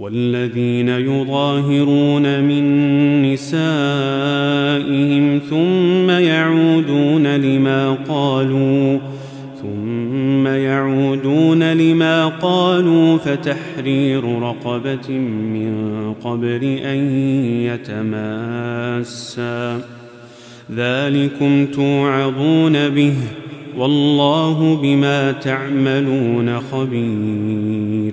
والذين يظاهرون من نسائهم ثم يعودون لما قالوا ثم يعودون لما قالوا فتحرير رقبة من قبل أن يتماسا. ذلكم توعظون به والله بما تعملون خبير.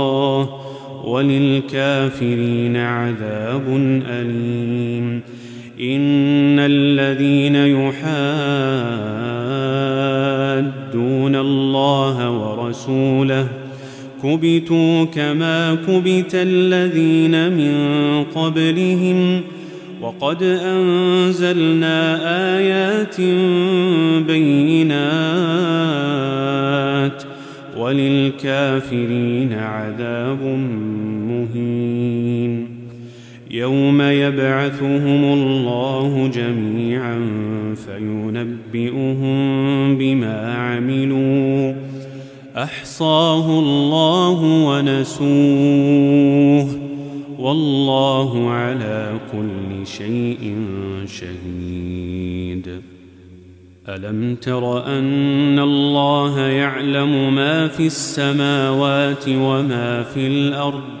وللكافرين عذاب أليم. إن الذين يحادون الله ورسوله كبتوا كما كبت الذين من قبلهم وقد أنزلنا آيات بينات وللكافرين عذاب مهين يوم يبعثهم الله جميعا فينبئهم بما عملوا. أحصاه الله ونسوه. والله على كل شيء شهيد. ألم تر أن الله يعلم ما في السماوات وما في الأرض؟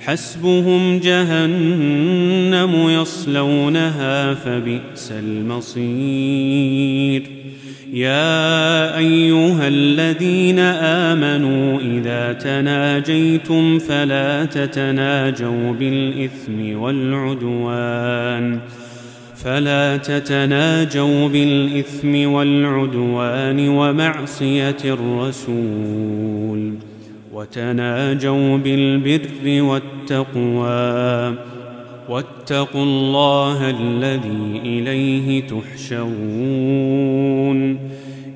حسبهم جهنم يصلونها فبئس المصير. يا أيها الذين آمنوا إذا تناجيتم فلا تتناجوا بالإثم والعدوان. فلا تتناجوا بالإثم والعدوان ومعصية الرسول. وتناجوا بالبر والتقوى. واتقوا الله الذي إليه تحشرون.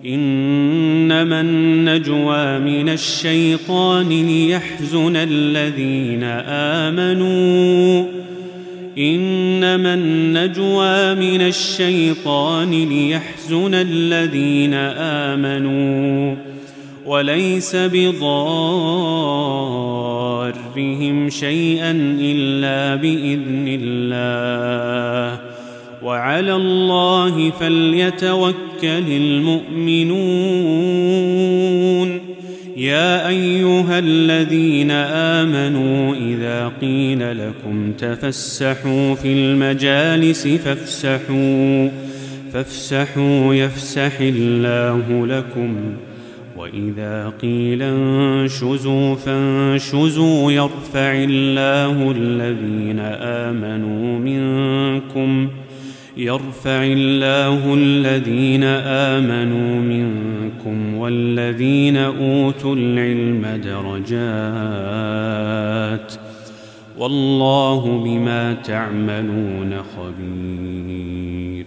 إنما النجوى من الشيطان ليحزن الذين آمنوا. إنما النجوى من الشيطان ليحزن الذين آمنوا. وليس بضار ربهم شيئا إلا بإذن الله. وعلى الله فليتوكل المؤمنون. يا أيها الذين آمنوا إذا قيل لكم تفسحوا في المجالس فافسحوا فافسحوا يفسح الله لكم. وإذا قيل انشزوا فانشزوا يرفع الله الذين آمنوا منكم يرفع الله الذين آمنوا منكم والذين أوتوا العلم درجات والله بما تعملون خبير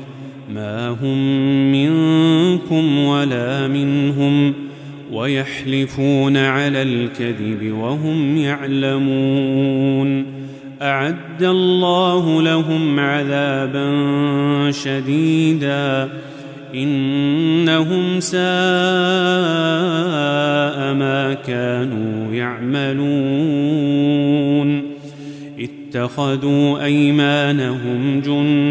ما هم منكم ولا منهم ۖ ويحلفون على الكذب وهم يعلمون أعد الله لهم عذابا شديدا إنهم ساء ما كانوا يعملون اتخذوا أيمانهم جنة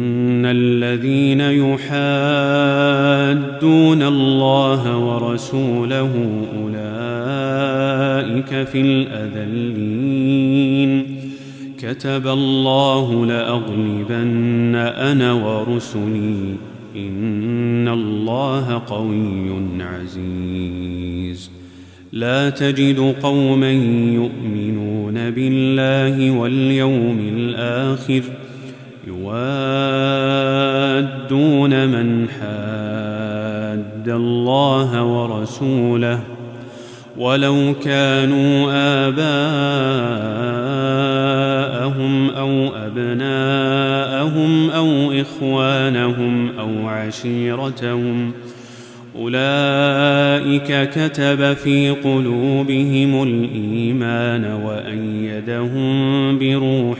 ان الذين يحادون الله ورسوله اولئك في الاذلين كتب الله لاغلبن أنا ورسلي ان الله قوي عزيز لا تجد قوما يؤمنون بالله واليوم الآخر يوادون من حاد الله ورسوله ولو كانوا آباءهم أو أبناءهم أو إخوانهم أو عشيرتهم أولئك كتب في قلوبهم الإيمان وأيدهم بروح